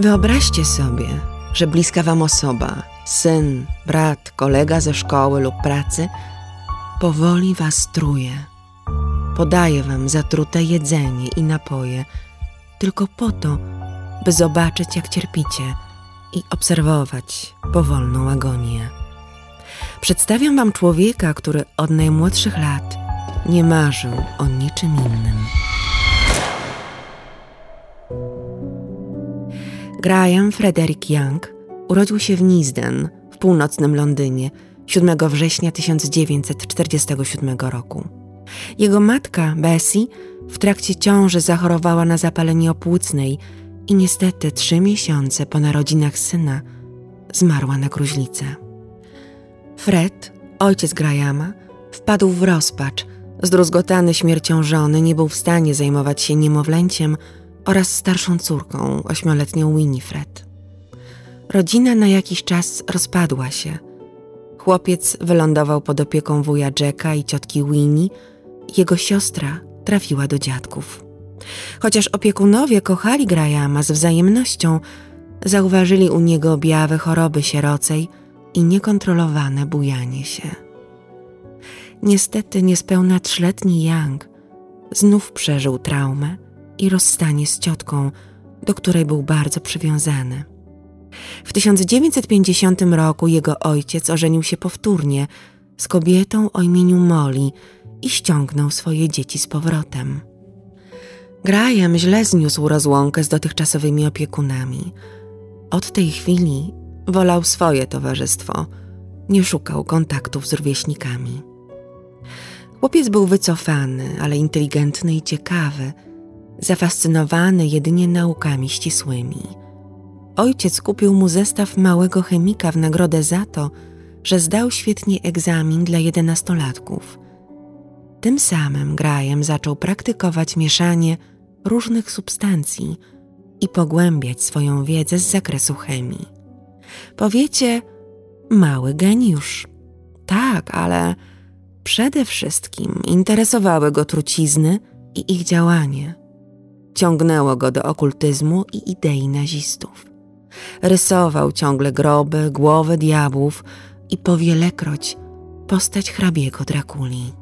Wyobraźcie sobie, że bliska wam osoba, syn, brat, kolega ze szkoły lub pracy, powoli was truje. Podaje wam zatrute jedzenie i napoje, tylko po to, by zobaczyć, jak cierpicie i obserwować powolną agonię. Przedstawiam wam człowieka, który od najmłodszych lat nie marzył o niczym innym. Graham Frederick Young urodził się w Nisden w północnym Londynie 7 września 1947 roku. Jego matka, Bessie, w trakcie ciąży zachorowała na zapalenie opłucnej i niestety trzy miesiące po narodzinach syna zmarła na gruźlicę. Fred, ojciec Grahama, wpadł w rozpacz. Zdruzgotany śmiercią żony nie był w stanie zajmować się niemowlęciem oraz starszą córką, ośmioletnią Winifred. Rodzina na jakiś czas rozpadła się. Chłopiec wylądował pod opieką wuja Jacka i ciotki Winnie. Jego siostra trafiła do dziadków. Chociaż opiekunowie kochali Grahama z wzajemnością, zauważyli u niego objawy choroby sierocej i niekontrolowane bujanie się. Niestety niespełna trzyletni Young znów przeżył traumę i rozstanie z ciotką, do której był bardzo przywiązany. W 1950 roku jego ojciec ożenił się powtórnie z kobietą o imieniu Molly i ściągnął swoje dzieci z powrotem. Graham źle zniósł rozłąkę z dotychczasowymi opiekunami. Od tej chwili wolał swoje towarzystwo, nie szukał kontaktów z rówieśnikami. Chłopiec był wycofany, ale inteligentny i ciekawy, zafascynowany jedynie naukami ścisłymi. Ojciec kupił mu zestaw małego chemika w nagrodę za to, że zdał świetnie egzamin dla jedenastolatków. Tym samym Graham zaczął praktykować mieszanie różnych substancji i pogłębiać swoją wiedzę z zakresu chemii. Powiecie, mały geniusz. Tak, ale przede wszystkim interesowały go trucizny i ich działanie. Ciągnęło go do okultyzmu i idei nazistów. Rysował ciągle groby, głowy diabłów i powielekroć postać hrabiego Drakuli.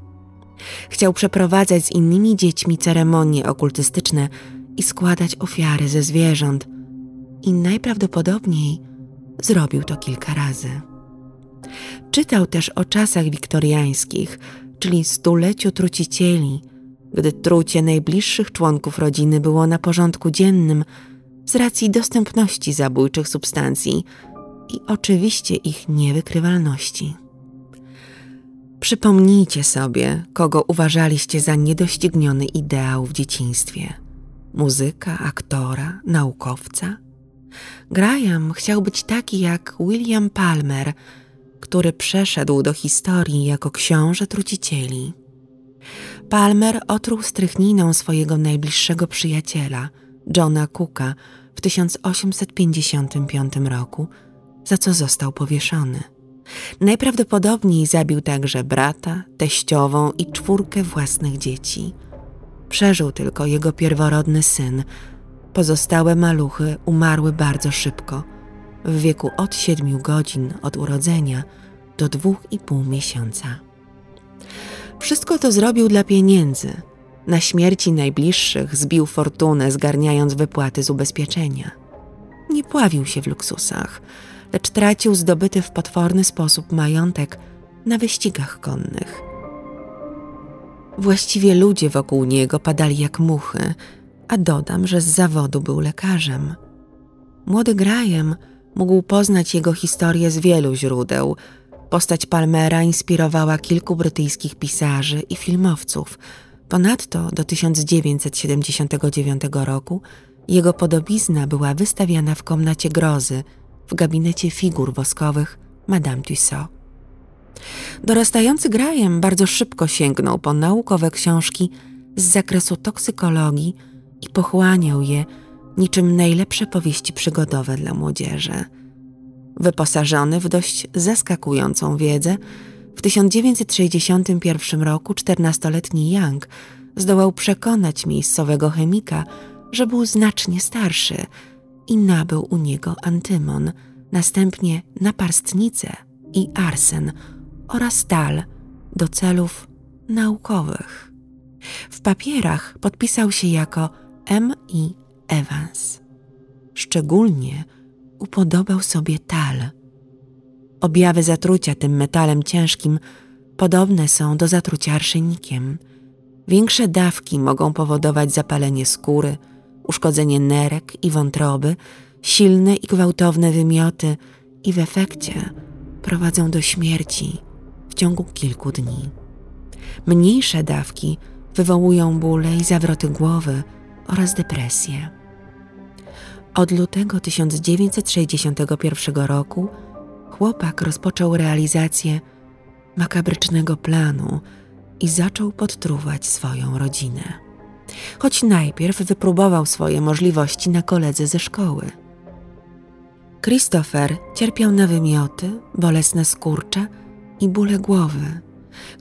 Chciał przeprowadzać z innymi dziećmi ceremonie okultystyczne i składać ofiary ze zwierząt, i najprawdopodobniej zrobił to kilka razy. Czytał też o czasach wiktoriańskich, czyli stuleciu trucicieli, gdy trucie najbliższych członków rodziny było na porządku dziennym z racji dostępności zabójczych substancji i oczywiście ich niewykrywalności. Przypomnijcie sobie, kogo uważaliście za niedościgniony ideał w dzieciństwie: muzyka, aktora, naukowca. Graham chciał być taki jak William Palmer, który przeszedł do historii jako książę trucicieli. Palmer otruł strychniną swojego najbliższego przyjaciela, Johna Cooka, w 1855 roku, za co został powieszony. Najprawdopodobniej zabił także brata, teściową i czwórkę własnych dzieci. Przeżył tylko jego pierworodny syn. Pozostałe maluchy umarły bardzo szybko, w wieku od siedmiu godzin od urodzenia do dwóch i pół miesiąca. Wszystko to zrobił dla pieniędzy. Na śmierci najbliższych zbił fortunę, zgarniając wypłaty z ubezpieczenia. Nie pławił się w luksusach lecz tracił zdobyty w potworny sposób majątek na wyścigach konnych. Właściwie ludzie wokół niego padali jak muchy, a dodam, że z zawodu był lekarzem. Młody Graham mógł poznać jego historię z wielu źródeł. Postać Palmera inspirowała kilku brytyjskich pisarzy i filmowców. Ponadto do 1979 roku jego podobizna była wystawiana w komnacie grozy – w gabinecie figur woskowych Madame Tussaud. Dorastający Graham bardzo szybko sięgnął po naukowe książki z zakresu toksykologii i pochłaniał je niczym najlepsze powieści przygodowe dla młodzieży. Wyposażony w dość zaskakującą wiedzę, w 1961 roku czternastoletni Young zdołał przekonać miejscowego chemika, że był znacznie starszy i nabył u niego antymon, następnie naparstnicę i arsen oraz tal do celów naukowych. W papierach podpisał się jako M. I. Evans. Szczególnie upodobał sobie tal. Objawy zatrucia tym metalem ciężkim podobne są do zatrucia arszenikiem. Większe dawki mogą powodować zapalenie skóry, uszkodzenie nerek i wątroby, silne i gwałtowne wymioty i w efekcie prowadzą do śmierci w ciągu kilku dni. Mniejsze dawki wywołują bóle i zawroty głowy oraz depresję. Od lutego 1961 roku chłopak rozpoczął realizację makabrycznego planu i zaczął podtruwać swoją rodzinę. Choć najpierw wypróbował swoje możliwości na koledze ze szkoły. Christopher cierpiał na wymioty, bolesne skurcze i bóle głowy.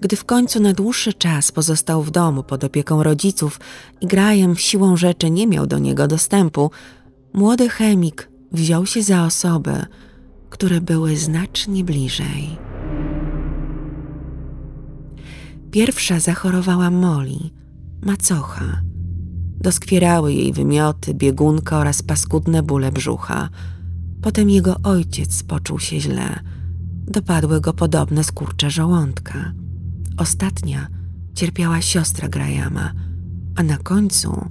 Gdy w końcu na dłuższy czas pozostał w domu pod opieką rodziców i Graham siłą rzeczy nie miał do niego dostępu, młody chemik wziął się za osoby, które były znacznie bliżej. Pierwsza zachorowała Molly, macocha. Doskwierały jej wymioty, biegunka oraz paskudne bóle brzucha. Potem jego ojciec poczuł się źle. Dopadły go podobne skurcze żołądka. Ostatnia cierpiała siostra Grahama, a na końcu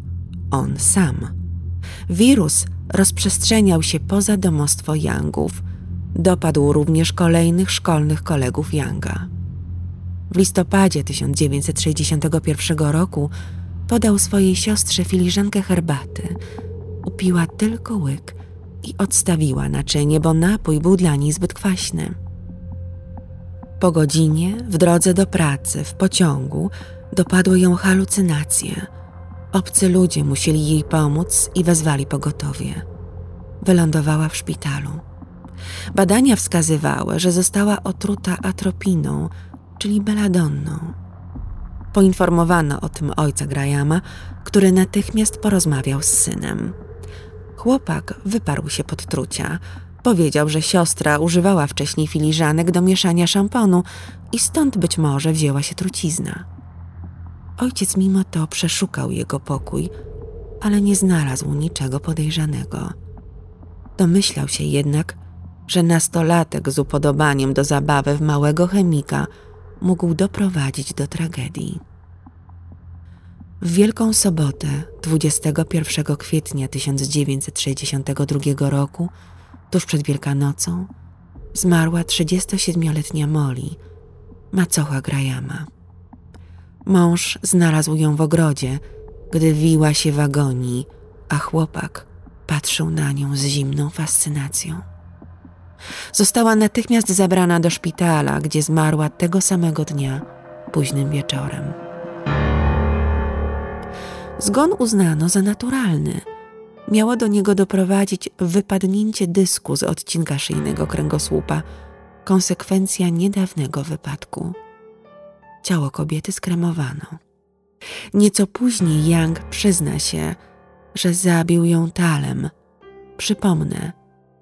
on sam. Wirus rozprzestrzeniał się poza domostwo Youngów. Dopadł również kolejnych szkolnych kolegów Younga. W listopadzie 1961 roku podał swojej siostrze filiżankę herbaty. Upiła tylko łyk i odstawiła naczynie, bo napój był dla niej zbyt kwaśny. Po godzinie, w drodze do pracy, w pociągu, dopadły ją halucynacje. Obcy ludzie musieli jej pomóc i wezwali pogotowie. Wylądowała w szpitalu. Badania wskazywały, że została otruta atropiną, czyli beladonną. Poinformowano o tym ojca Grahama, który natychmiast porozmawiał z synem. Chłopak wyparł się pod trucia. Powiedział, że siostra używała wcześniej filiżanek do mieszania szamponu i stąd być może wzięła się trucizna. Ojciec mimo to przeszukał jego pokój, ale nie znalazł niczego podejrzanego. Domyślał się jednak, że nastolatek z upodobaniem do zabawy w małego chemika mógł doprowadzić do tragedii. W Wielką Sobotę 21 kwietnia 1962 roku, tuż przed Wielkanocą, zmarła 37-letnia Molly, macocha Grahama. Mąż znalazł ją w ogrodzie, gdy wiła się w agonii, a chłopak patrzył na nią z zimną fascynacją. Została natychmiast zabrana do szpitala, gdzie zmarła tego samego dnia, późnym wieczorem. Zgon uznano za naturalny. Miało do niego doprowadzić wypadnięcie dysku z odcinka szyjnego kręgosłupa, konsekwencja niedawnego wypadku. Ciało kobiety skremowano. Nieco później Young przyzna się, że zabił ją talem. Przypomnę,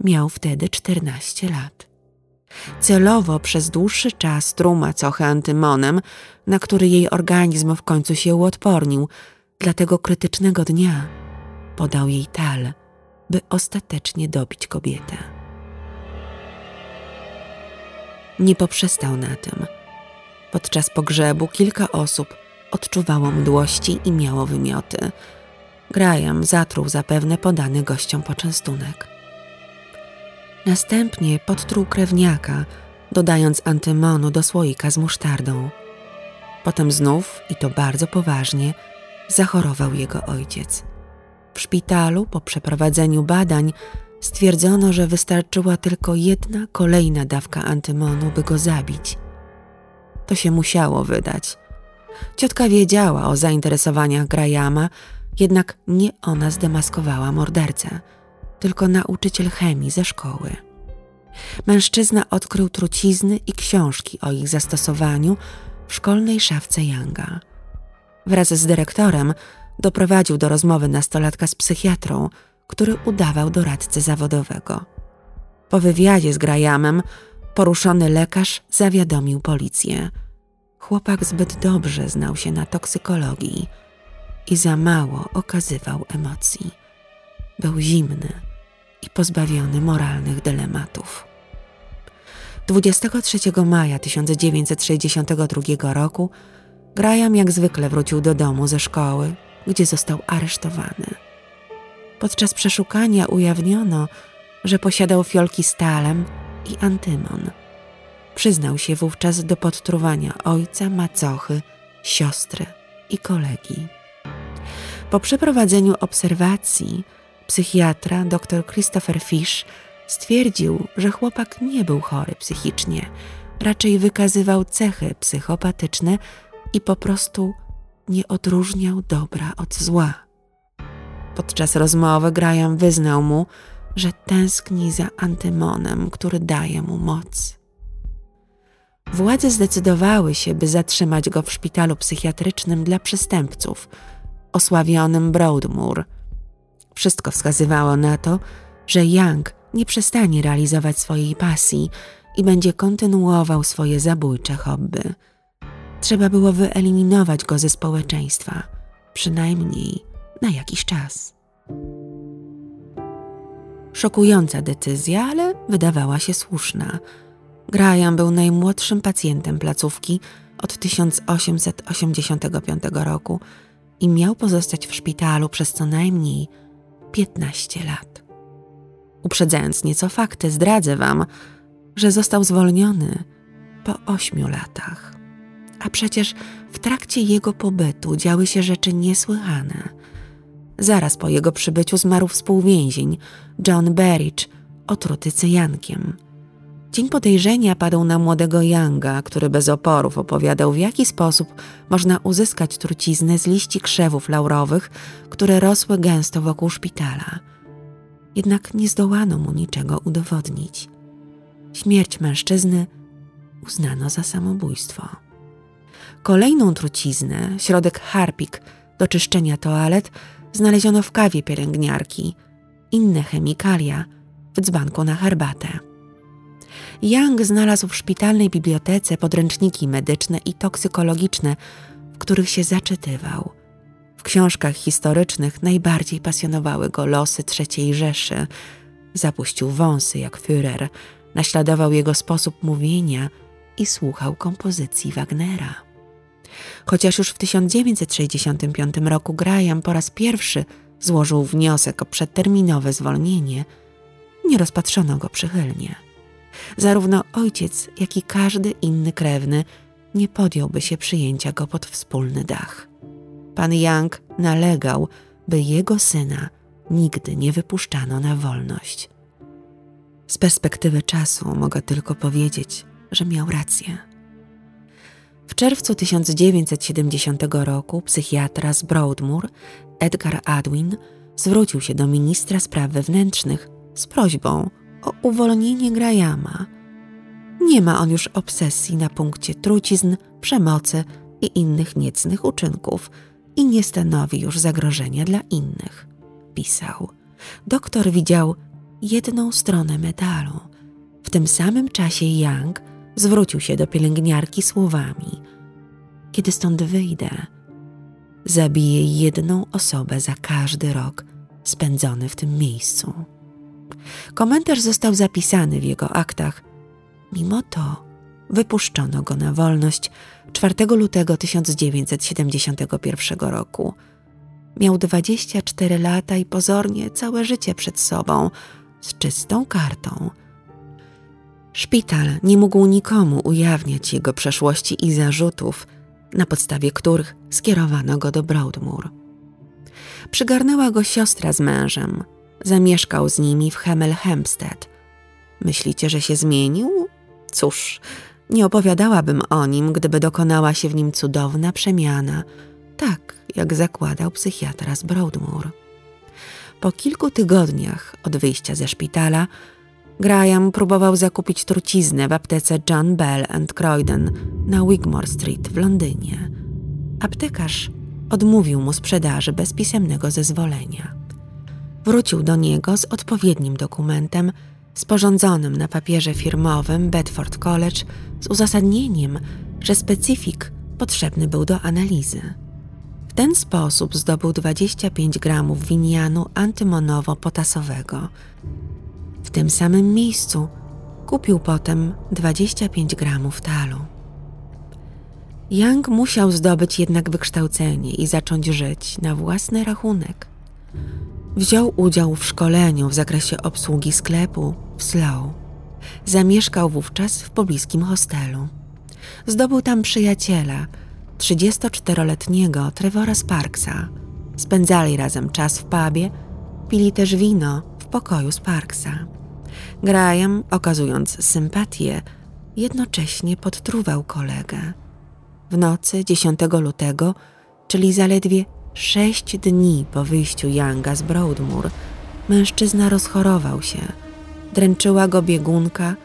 miał wtedy 14 lat. Celowo przez dłuższy czas truma cochę antymonem, na który jej organizm w końcu się uodpornił, dla tego krytycznego dnia podał jej tal, by ostatecznie dobić kobietę. Nie poprzestał na tym. Podczas pogrzebu kilka osób odczuwało mdłości i miało wymioty. Graham zatruł zapewne podany gościom poczęstunek. Następnie podtruł krewniaka, dodając antymonu do słoika z musztardą. Potem znów, i to bardzo poważnie, zachorował jego ojciec. W szpitalu po przeprowadzeniu badań stwierdzono, że wystarczyła tylko jedna kolejna dawka antymonu, by go zabić. To się musiało wydać. Ciotka wiedziała o zainteresowaniach Grahama, jednak nie ona zdemaskowała mordercę, tylko nauczyciel chemii ze szkoły. Mężczyzna odkrył trucizny i książki o ich zastosowaniu w szkolnej szafce Younga. Wraz z dyrektorem doprowadził do rozmowy nastolatka z psychiatrą, który udawał doradcę zawodowego. Po wywiadzie z Grahamem poruszony lekarz zawiadomił policję. Chłopak zbyt dobrze znał się na toksykologii i za mało okazywał emocji. Był zimny i pozbawiony moralnych dylematów. 23 maja 1962 roku Graham jak zwykle wrócił do domu ze szkoły, gdzie został aresztowany. Podczas przeszukania ujawniono, że posiadał fiolki stalem i antymon. Przyznał się wówczas do podtruwania ojca, macochy, siostry i kolegi. Po przeprowadzeniu obserwacji psychiatra dr Christopher Fish stwierdził, że chłopak nie był chory psychicznie, raczej wykazywał cechy psychopatyczne i po prostu nie odróżniał dobra od zła. Podczas rozmowy Graham wyznał mu, że tęskni za antymonem, który daje mu moc. Władze zdecydowały się, by zatrzymać go w szpitalu psychiatrycznym dla przestępców, osławionym Broadmoor. Wszystko wskazywało na to, że Young nie przestanie realizować swojej pasji i będzie kontynuował swoje zabójcze hobby. Trzeba było wyeliminować go ze społeczeństwa, przynajmniej na jakiś czas. Szokująca decyzja, ale wydawała się słuszna. Graham był najmłodszym pacjentem placówki od 1885 roku i miał pozostać w szpitalu przez co najmniej 15 lat. Uprzedzając nieco fakty, zdradzę Wam, że został zwolniony po ośmiu latach. A przecież w trakcie jego pobytu działy się rzeczy niesłychane. Zaraz po jego przybyciu zmarł współwięzień John Berridge, otruty cyjankiem. Dzień podejrzenia padł na młodego Younga, który bez oporów opowiadał, w jaki sposób można uzyskać truciznę z liści krzewów laurowych, które rosły gęsto wokół szpitala. Jednak nie zdołano mu niczego udowodnić. Śmierć mężczyzny uznano za samobójstwo. Kolejną truciznę, środek harpik do czyszczenia toalet, znaleziono w kawie pielęgniarki, inne chemikalia w dzbanku na herbatę. Young znalazł w szpitalnej bibliotece podręczniki medyczne i toksykologiczne, w których się zaczytywał. W książkach historycznych najbardziej pasjonowały go losy III Rzeszy. Zapuścił wąsy jak Führer, naśladował jego sposób mówienia i słuchał kompozycji Wagnera. Chociaż już w 1965 roku Graham po raz pierwszy złożył wniosek o przedterminowe zwolnienie, nie rozpatrzono go przychylnie. Zarówno ojciec, jak i każdy inny krewny nie podjąłby się przyjęcia go pod wspólny dach. Pan Young nalegał, by jego syna nigdy nie wypuszczano na wolność. Z perspektywy czasu mogę tylko powiedzieć, że miał rację. W czerwcu 1970 roku psychiatra z Broadmoor, Edgar Adwin, zwrócił się do ministra spraw wewnętrznych z prośbą o uwolnienie Grahama. Nie ma on już obsesji na punkcie trucizn, przemocy i innych niecnych uczynków i nie stanowi już zagrożenia dla innych, pisał. Doktor widział jedną stronę medalu. W tym samym czasie Young zwrócił się do pielęgniarki słowami: Kiedy stąd wyjdę, zabiję jedną osobę za każdy rok spędzony w tym miejscu. Komentarz został zapisany w jego aktach. Mimo to wypuszczono go na wolność 4 lutego 1971 roku. Miał 24 lata i pozornie całe życie przed sobą, z czystą kartą. Szpital nie mógł nikomu ujawniać jego przeszłości i zarzutów, na podstawie których skierowano go do Broadmoor. Przygarnęła go siostra z mężem. Zamieszkał z nimi w Hemel Hempstead. Myślicie, że się zmienił? Cóż, nie opowiadałabym o nim, gdyby dokonała się w nim cudowna przemiana, tak jak zakładał psychiatra z Broadmoor. Po kilku tygodniach od wyjścia ze szpitala, Graham próbował zakupić truciznę w aptece John Bell and Croydon na Wigmore Street w Londynie. Aptekarz odmówił mu sprzedaży bez pisemnego zezwolenia. wrócił do niego z odpowiednim dokumentem sporządzonym na papierze firmowym Bedford College z uzasadnieniem, że specyfik potrzebny był do analizy. W ten sposób zdobył 25 gramów winianu antymonowo-potasowego. W tym samym miejscu kupił potem 25 gramów talu. Young musiał zdobyć jednak wykształcenie i zacząć żyć na własny rachunek. Wziął udział w szkoleniu w zakresie obsługi sklepu w Slough. Zamieszkał wówczas w pobliskim hostelu. Zdobył tam przyjaciela, 34-letniego Trevora Sparksa. Spędzali razem czas w pubie, pili też wino w pokoju Sparksa. Graham, okazując sympatię, jednocześnie podtruwał kolegę. W nocy 10 lutego, czyli zaledwie sześć dni po wyjściu Younga z Broadmoor, mężczyzna rozchorował się. Dręczyła go biegunka,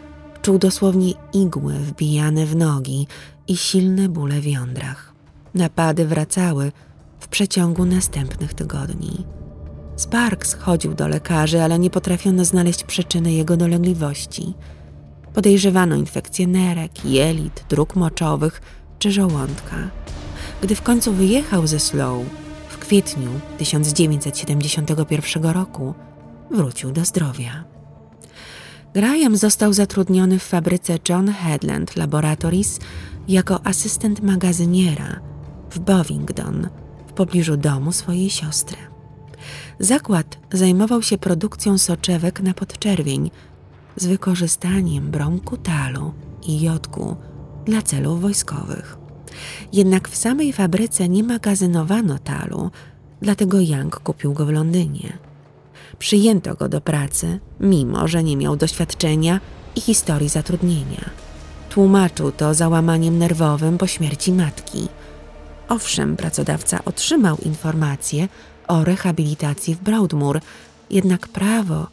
czuł dosłownie igły wbijane w nogi i silne bóle w jądrach. Napady wracały w przeciągu następnych tygodni. Sparks chodził do lekarzy, ale nie potrafiono znaleźć przyczyny jego dolegliwości. Podejrzewano infekcję nerek, jelit, dróg moczowych czy żołądka. Gdy w końcu wyjechał ze Slow w kwietniu 1971 roku, wrócił do zdrowia. Graham został zatrudniony w fabryce John Headland Laboratories jako asystent magazyniera w Bovingdon w pobliżu domu swojej siostry. Zakład zajmował się produkcją soczewek na podczerwień z wykorzystaniem bromku talu i jodku dla celów wojskowych. Jednak w samej fabryce nie magazynowano talu, dlatego Young kupił go w Londynie. Przyjęto go do pracy, mimo że nie miał doświadczenia i historii zatrudnienia. Tłumaczył to załamaniem nerwowym po śmierci matki. Owszem, pracodawca otrzymał informacje o rehabilitacji w Broadmoor, jednak prawo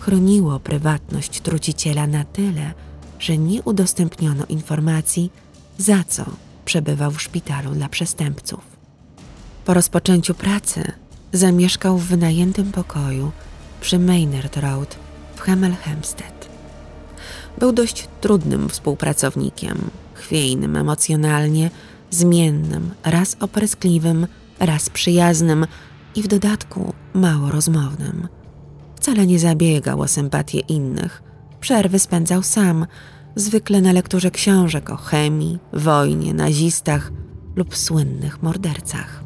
chroniło prywatność truciciela na tyle, że nie udostępniono informacji, za co przebywał w szpitalu dla przestępców. Po rozpoczęciu pracy zamieszkał w wynajętym pokoju przy Maynard Road w Hemel Hempstead. Był dość trudnym współpracownikiem, chwiejnym emocjonalnie, zmiennym, raz opryskliwym, raz przyjaznym i w dodatku mało rozmownym. Wcale nie zabiegał o sympatię innych. Przerwy spędzał sam, zwykle na lekturze książek o chemii, wojnie, nazistach lub słynnych mordercach.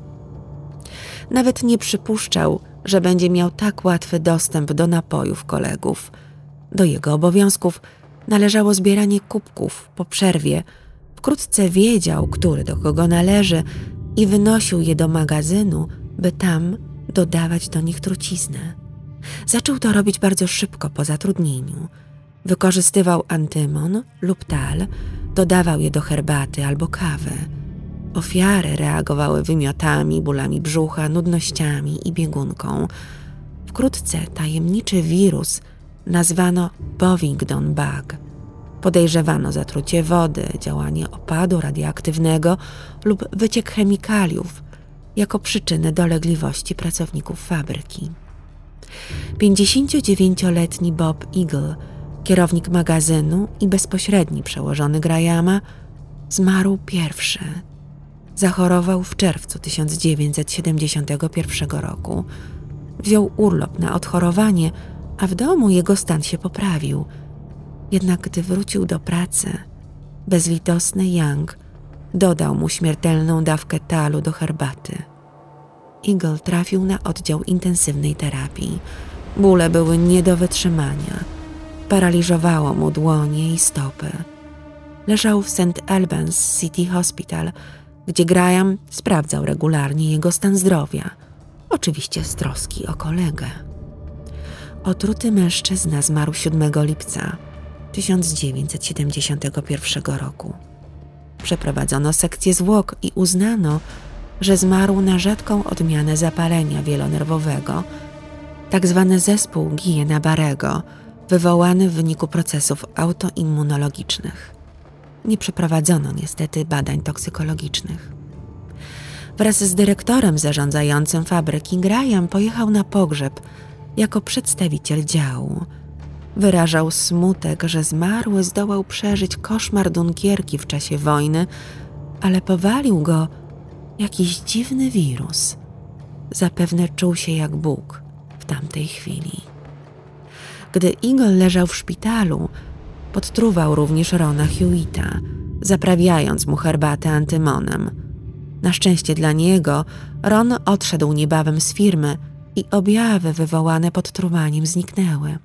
Nawet nie przypuszczał, że będzie miał tak łatwy dostęp do napojów kolegów. Do jego obowiązków należało zbieranie kubków po przerwie. Wkrótce wiedział, który do kogo należy i wynosił je do magazynu, by tam dodawać do nich truciznę. Zaczął to robić bardzo szybko po zatrudnieniu. Wykorzystywał antymon lub tal, dodawał je do herbaty albo kawy. Ofiary reagowały wymiotami, bólami brzucha, nudnościami i biegunką. Wkrótce tajemniczy wirus nazwano Bovingdon Bug. Podejrzewano zatrucie wody, działanie opadu radioaktywnego lub wyciek chemikaliów jako przyczynę dolegliwości pracowników fabryki. 59-letni Bob Eagle, kierownik magazynu i bezpośredni przełożony Grahama, zmarł pierwszy Zachorował w czerwcu 1971 roku. Wziął urlop na odchorowanie, a w domu jego stan się poprawił. Jednak gdy wrócił do pracy, bezlitosny Young dodał mu śmiertelną dawkę talu do herbaty. Eagle trafił na oddział intensywnej terapii. Bóle były nie do wytrzymania. Paraliżowało mu dłonie i stopy. Leżał w St. Albans City Hospital, gdzie Graham sprawdzał regularnie jego stan zdrowia, oczywiście z troski o kolegę. Otruty mężczyzna zmarł 7 lipca 1971 roku. Przeprowadzono sekcję zwłok i uznano, że zmarł na rzadką odmianę zapalenia wielonerwowego, tak zwany zespół Guillain-Barrego, wywołany w wyniku procesów autoimmunologicznych nie przeprowadzono niestety badań toksykologicznych. Wraz z dyrektorem zarządzającym fabryki Graham pojechał na pogrzeb jako przedstawiciel działu. Wyrażał smutek, że zmarły zdołał przeżyć koszmar Dunkierki w czasie wojny, ale powalił go jakiś dziwny wirus. Zapewne czuł się jak Bóg w tamtej chwili. Gdy Eagle leżał w szpitalu, podtruwał również Rona Hewita, zaprawiając mu herbatę antymonem. Na szczęście dla niego, Ron odszedł niebawem z firmy i objawy wywołane podtruwaniem zniknęły.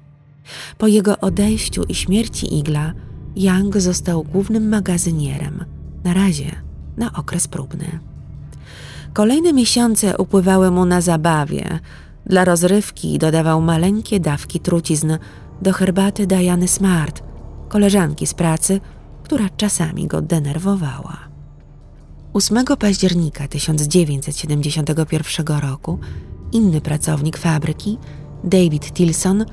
Po jego odejściu i śmierci Igla, Young został głównym magazynierem, na razie na okres próbny. Kolejne miesiące upływały mu na zabawie. Dla rozrywki dodawał maleńkie dawki trucizn do herbaty Diany Smart, koleżanki z pracy, która czasami go denerwowała. 8 października 1971 roku inny pracownik fabryki, David Tilson,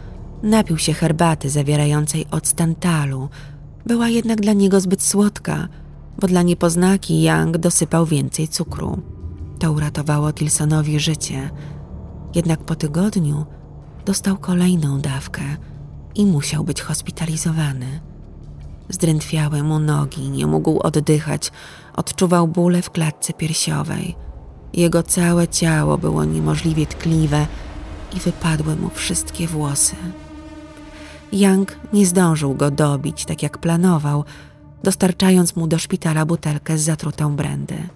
napił się herbaty zawierającej octan talu. Była jednak dla niego zbyt słodka, bo dla niepoznaki Young dosypał więcej cukru. To uratowało Tilsonowi życie. Jednak po tygodniu dostał kolejną dawkę i musiał być hospitalizowany. Zdrętwiały mu nogi, nie mógł oddychać, odczuwał bóle w klatce piersiowej. Jego całe ciało było niemożliwie tkliwe i wypadły mu wszystkie włosy. Young nie zdążył go dobić tak jak planował, dostarczając mu do szpitala butelkę z zatrutą brandy.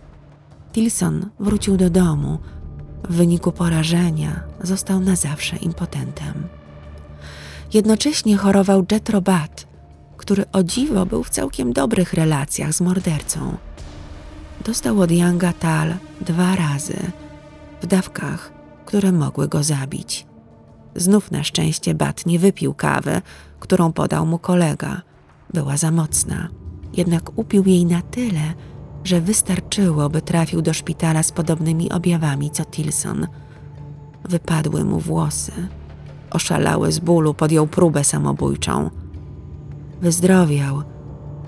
Tilson wrócił do domu. W wyniku porażenia został na zawsze impotentem. Jednocześnie chorował Jet Robat, który o dziwo był w całkiem dobrych relacjach z mordercą. Dostał od Younga tal dwa razy, w dawkach, które mogły go zabić. Znów na szczęście Bat nie wypił kawy, którą podał mu kolega. Była za mocna, jednak upił jej na tyle, że wystarczyło, by trafił do szpitala z podobnymi objawami co Tilson. Wypadły mu włosy. Oszalały z bólu, podjął próbę samobójczą. Wyzdrowiał,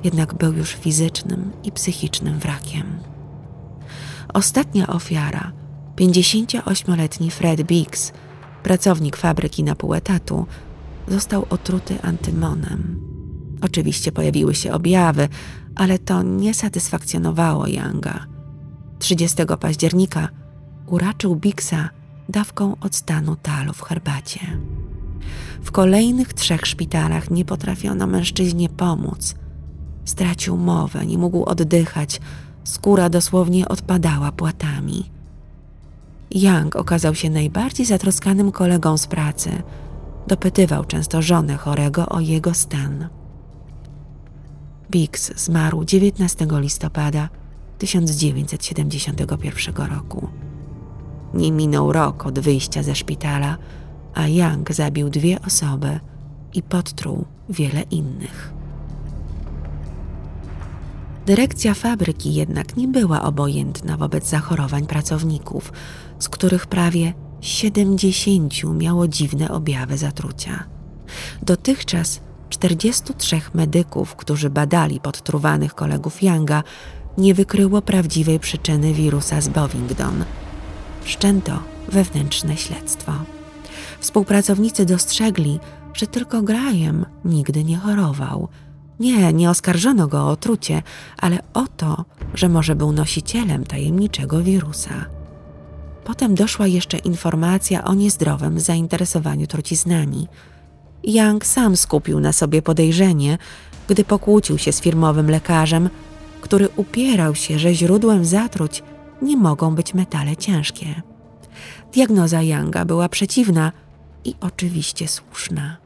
jednak był już fizycznym i psychicznym wrakiem. Ostatnia ofiara, 58-letni Fred Biggs, pracownik fabryki na pół etatu, został otruty antymonem. Oczywiście pojawiły się objawy, ale to nie satysfakcjonowało Younga. 30 października uraczył Biggsa dawką octanu talu w herbacie. W kolejnych trzech szpitalach nie potrafiono mężczyźnie pomóc. Stracił mowę, nie mógł oddychać, skóra dosłownie odpadała płatami. Young okazał się najbardziej zatroskanym kolegą z pracy. Dopytywał często żonę chorego o jego stan. Biggs zmarł 19 listopada 1971 roku. Nie minął rok od wyjścia ze szpitala, a Young zabił dwie osoby i podtruł wiele innych. Dyrekcja fabryki jednak nie była obojętna wobec zachorowań pracowników, z których prawie 70 miało dziwne objawy zatrucia. Dotychczas 43 medyków, którzy badali podtruwanych kolegów Younga, nie wykryło prawdziwej przyczyny wirusa z Bovingdon. Wszczęto wewnętrzne śledztwo. Współpracownicy dostrzegli, że tylko Graham nigdy nie chorował. Nie, nie oskarżono go o otrucie, ale o to, że może był nosicielem tajemniczego wirusa. Potem doszła jeszcze informacja o niezdrowym zainteresowaniu truciznami – Young sam skupił na sobie podejrzenie, gdy pokłócił się z firmowym lekarzem, który upierał się, że źródłem zatruć nie mogą być metale ciężkie. Diagnoza Younga była przeciwna i oczywiście słuszna.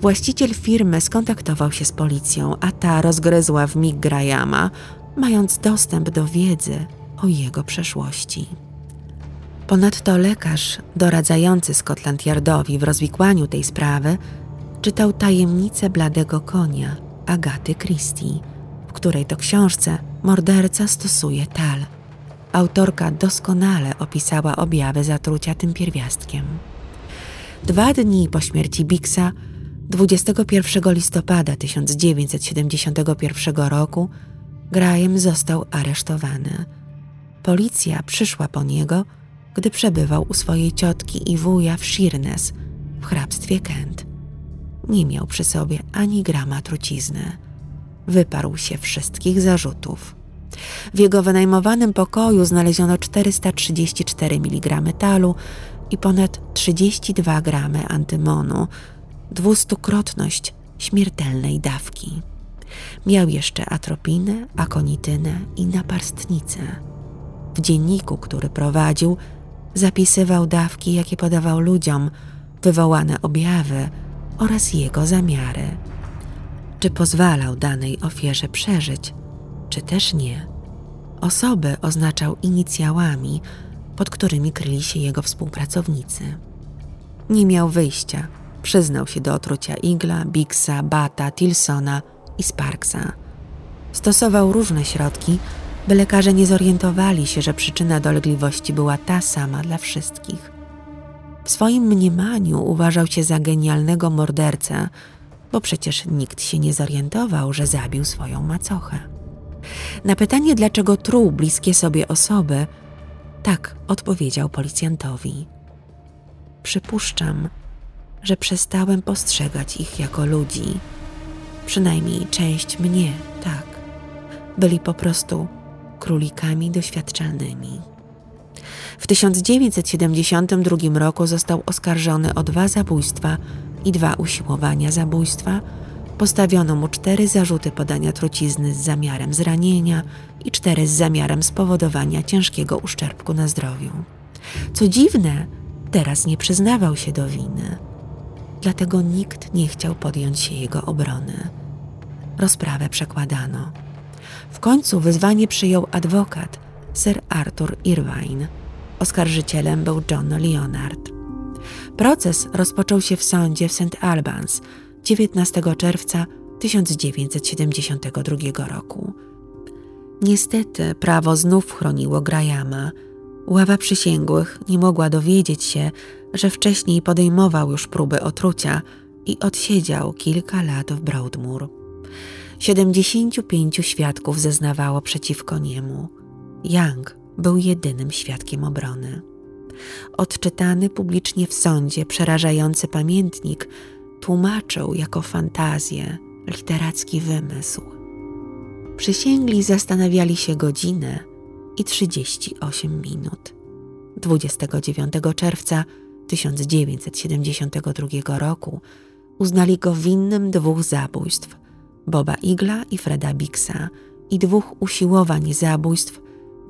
Właściciel firmy skontaktował się z policją, a ta rozgryzła w mig Grahama, mając dostęp do wiedzy o jego przeszłości. Ponadto lekarz doradzający Scotland Yardowi w rozwikłaniu tej sprawy czytał tajemnicę bladego konia Agaty Christie, w której to książce morderca stosuje tal. Autorka doskonale opisała objawy zatrucia tym pierwiastkiem. Dwa dni po śmierci Bixa, 21 listopada 1971 roku, Graham został aresztowany. Policja przyszła po niego gdy przebywał u swojej ciotki i wuja w Sheerness, w hrabstwie Kent. Nie miał przy sobie ani grama trucizny. Wyparł się wszystkich zarzutów. W jego wynajmowanym pokoju znaleziono 434 mg metalu i ponad 32 gramy antymonu, dwustukrotność śmiertelnej dawki. Miał jeszcze atropinę, akonitynę i naparstnicę. W dzienniku, który prowadził, zapisywał dawki, jakie podawał ludziom, wywołane objawy oraz jego zamiary. Czy pozwalał danej ofierze przeżyć, czy też nie. Osoby oznaczał inicjałami, pod którymi kryli się jego współpracownicy. Nie miał wyjścia. Przyznał się do otrucia Igla, Bixa, Bata, Tilsona i Sparksa. Stosował różne środki, by lekarze nie zorientowali się, że przyczyna dolegliwości była ta sama dla wszystkich. W swoim mniemaniu uważał się za genialnego mordercę, bo przecież nikt się nie zorientował, że zabił swoją macochę. Na pytanie, dlaczego truł bliskie sobie osoby, tak odpowiedział policjantowi. Przypuszczam, że przestałem postrzegać ich jako ludzi. Przynajmniej część mnie, tak. Byli po prostu królikami doświadczalnymi. W 1972 roku został oskarżony o dwa zabójstwa i dwa usiłowania zabójstwa. Postawiono mu cztery zarzuty podania trucizny z zamiarem zranienia i cztery z zamiarem spowodowania ciężkiego uszczerbku na zdrowiu. Co dziwne, teraz nie przyznawał się do winy. Dlatego nikt nie chciał podjąć się jego obrony. Rozprawę przekładano. W końcu wyzwanie przyjął adwokat, Sir Arthur Irvine. Oskarżycielem był John Leonard. Proces rozpoczął się w sądzie w St. Albans 19 czerwca 1972 roku. Niestety prawo znów chroniło Grahama. Ława przysięgłych nie mogła dowiedzieć się, że wcześniej podejmował już próby otrucia i odsiedział kilka lat w Broadmoor. 75 świadków zeznawało przeciwko niemu. Young był jedynym świadkiem obrony. Odczytany publicznie w sądzie przerażający pamiętnik tłumaczył jako fantazję, literacki wymysł. Przysięgli zastanawiali się godzinę i 38 minut. 29 czerwca 1972 roku uznali go winnym dwóch zabójstw Boba Igla i Freda Bixa i dwóch usiłowań zabójstw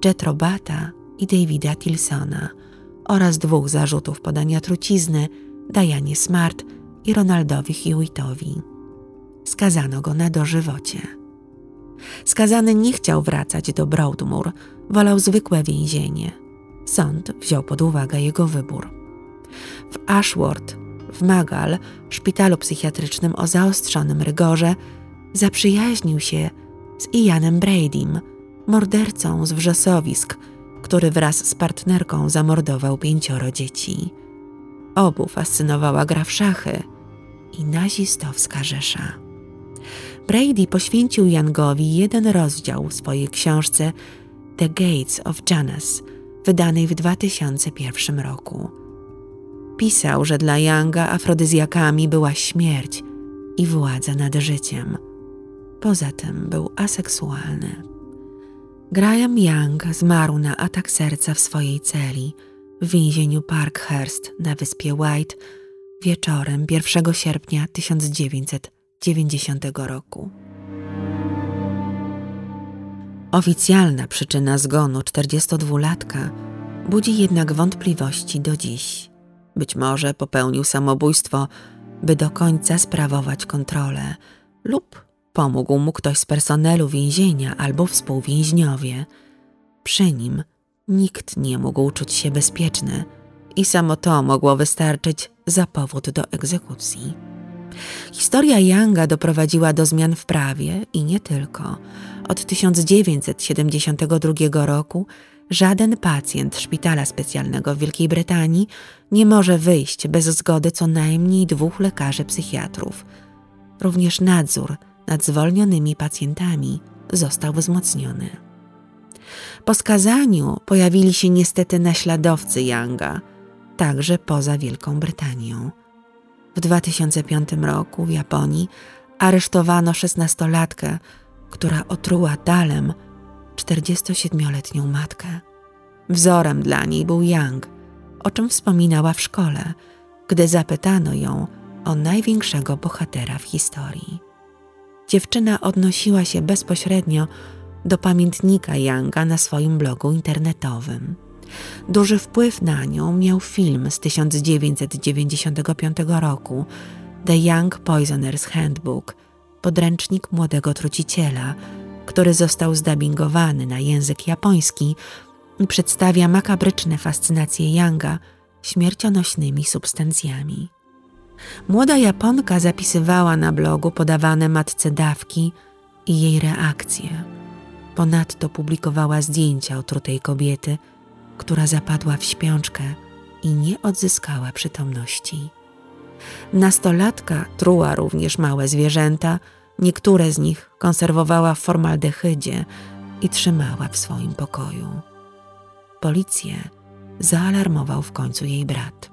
Jetro Bata i Davida Tilsona oraz dwóch zarzutów podania trucizny Dianie Smart i Ronaldowi Hewittowi. Skazano go na dożywocie. Skazany nie chciał wracać do Broadmoor, wolał zwykłe więzienie. Sąd wziął pod uwagę jego wybór. W Ashworth, w Magal, szpitalu psychiatrycznym o zaostrzonym rygorze, zaprzyjaźnił się z Ianem Bradym, mordercą z wrzosowisk, który wraz z partnerką zamordował pięcioro dzieci. Obu fascynowała gra w szachy i nazistowska rzesza. Brady poświęcił Yangowi jeden rozdział w swojej książce The Gates of Janus, wydanej w 2001 roku. Pisał, że dla Younga afrodyzjakami była śmierć i władza nad życiem. Poza tym był aseksualny. Graham Young zmarł na atak serca w swojej celi w więzieniu Parkhurst na wyspie White wieczorem 1 sierpnia 1990 roku. Oficjalna przyczyna zgonu 42-latka budzi jednak wątpliwości do dziś. Być może popełnił samobójstwo, by do końca sprawować kontrolę, lub pomógł mu ktoś z personelu więzienia albo współwięźniowie. Przy nim nikt nie mógł czuć się bezpieczny i samo to mogło wystarczyć za powód do egzekucji. Historia Younga doprowadziła do zmian w prawie i nie tylko. Od 1972 roku żaden pacjent szpitala specjalnego w Wielkiej Brytanii nie może wyjść bez zgody co najmniej dwóch lekarzy psychiatrów. Również nadzór nad zwolnionymi pacjentami został wzmocniony. Po skazaniu pojawili się niestety naśladowcy Younga, także poza Wielką Brytanią. W 2005 roku w Japonii aresztowano szesnastolatkę, która otruła dalem 47-letnią matkę. Wzorem dla niej był Yang, o czym wspominała w szkole, gdy zapytano ją o największego bohatera w historii. Dziewczyna odnosiła się bezpośrednio do pamiętnika Yanga na swoim blogu internetowym. Duży wpływ na nią miał film z 1995 roku The Young Poisoner's Handbook, podręcznik młodego truciciela, który został zdubbingowany na język japoński przedstawia makabryczne fascynacje Younga śmiercionośnymi substancjami. Młoda Japonka zapisywała na blogu podawane matce dawki i jej reakcje. Ponadto publikowała zdjęcia otrutej kobiety, która zapadła w śpiączkę i nie odzyskała przytomności. Nastolatka truła również małe zwierzęta, niektóre z nich konserwowała w formaldehydzie i trzymała w swoim pokoju. Policję zaalarmował w końcu jej brat.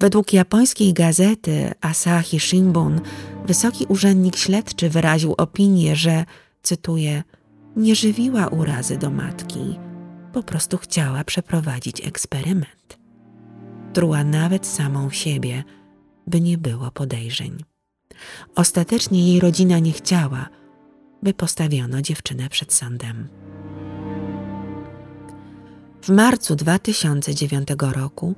Według japońskiej gazety Asahi Shimbun wysoki urzędnik śledczy wyraził opinię, że, cytuję, nie żywiła urazy do matki, po prostu chciała przeprowadzić eksperyment. Truła nawet samą siebie, by nie było podejrzeń. Ostatecznie jej rodzina nie chciała, by postawiono dziewczynę przed sądem. W marcu 2009 roku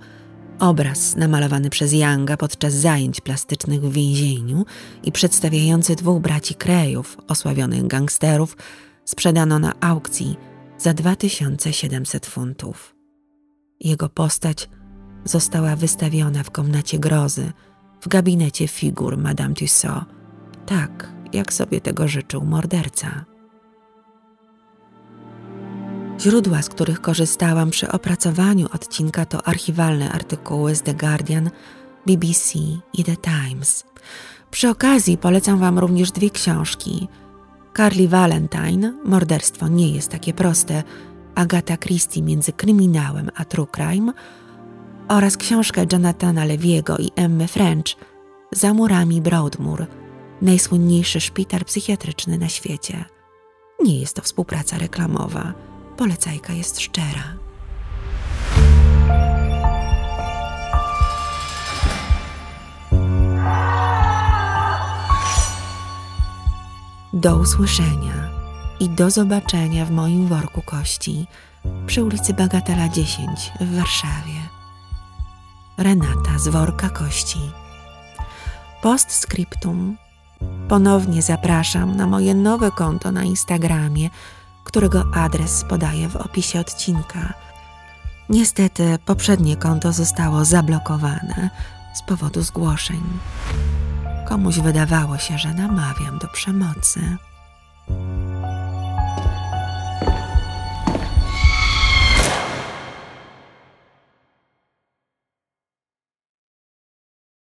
obraz namalowany przez Younga podczas zajęć plastycznych w więzieniu i przedstawiający dwóch braci Krejów, osławionych gangsterów, sprzedano na aukcji za 2700 funtów. Jego postać została wystawiona w komnacie grozy w gabinecie figur Madame Tussaud, tak jak sobie tego życzył morderca. Źródła, z których korzystałam przy opracowaniu odcinka, to archiwalne artykuły z The Guardian, BBC i The Times. Przy okazji polecam Wam również dwie książki. Carly Valentine, Morderstwo nie jest takie proste, Agata Christie między kryminałem a true crime oraz książkę Jonathana Lewiego i Emmy French Za murami Broadmoor, najsłynniejszy szpital psychiatryczny na świecie. Nie jest to współpraca reklamowa Polecajka jest szczera. Do usłyszenia i do zobaczenia w moim worku kości przy ulicy Bagatela 10 w Warszawie. Renata z worka kości. Postscriptum. Ponownie zapraszam na moje nowe konto na Instagramie którego adres podaję w opisie odcinka. Niestety poprzednie konto zostało zablokowane z powodu zgłoszeń. Komuś wydawało się, że namawiam do przemocy.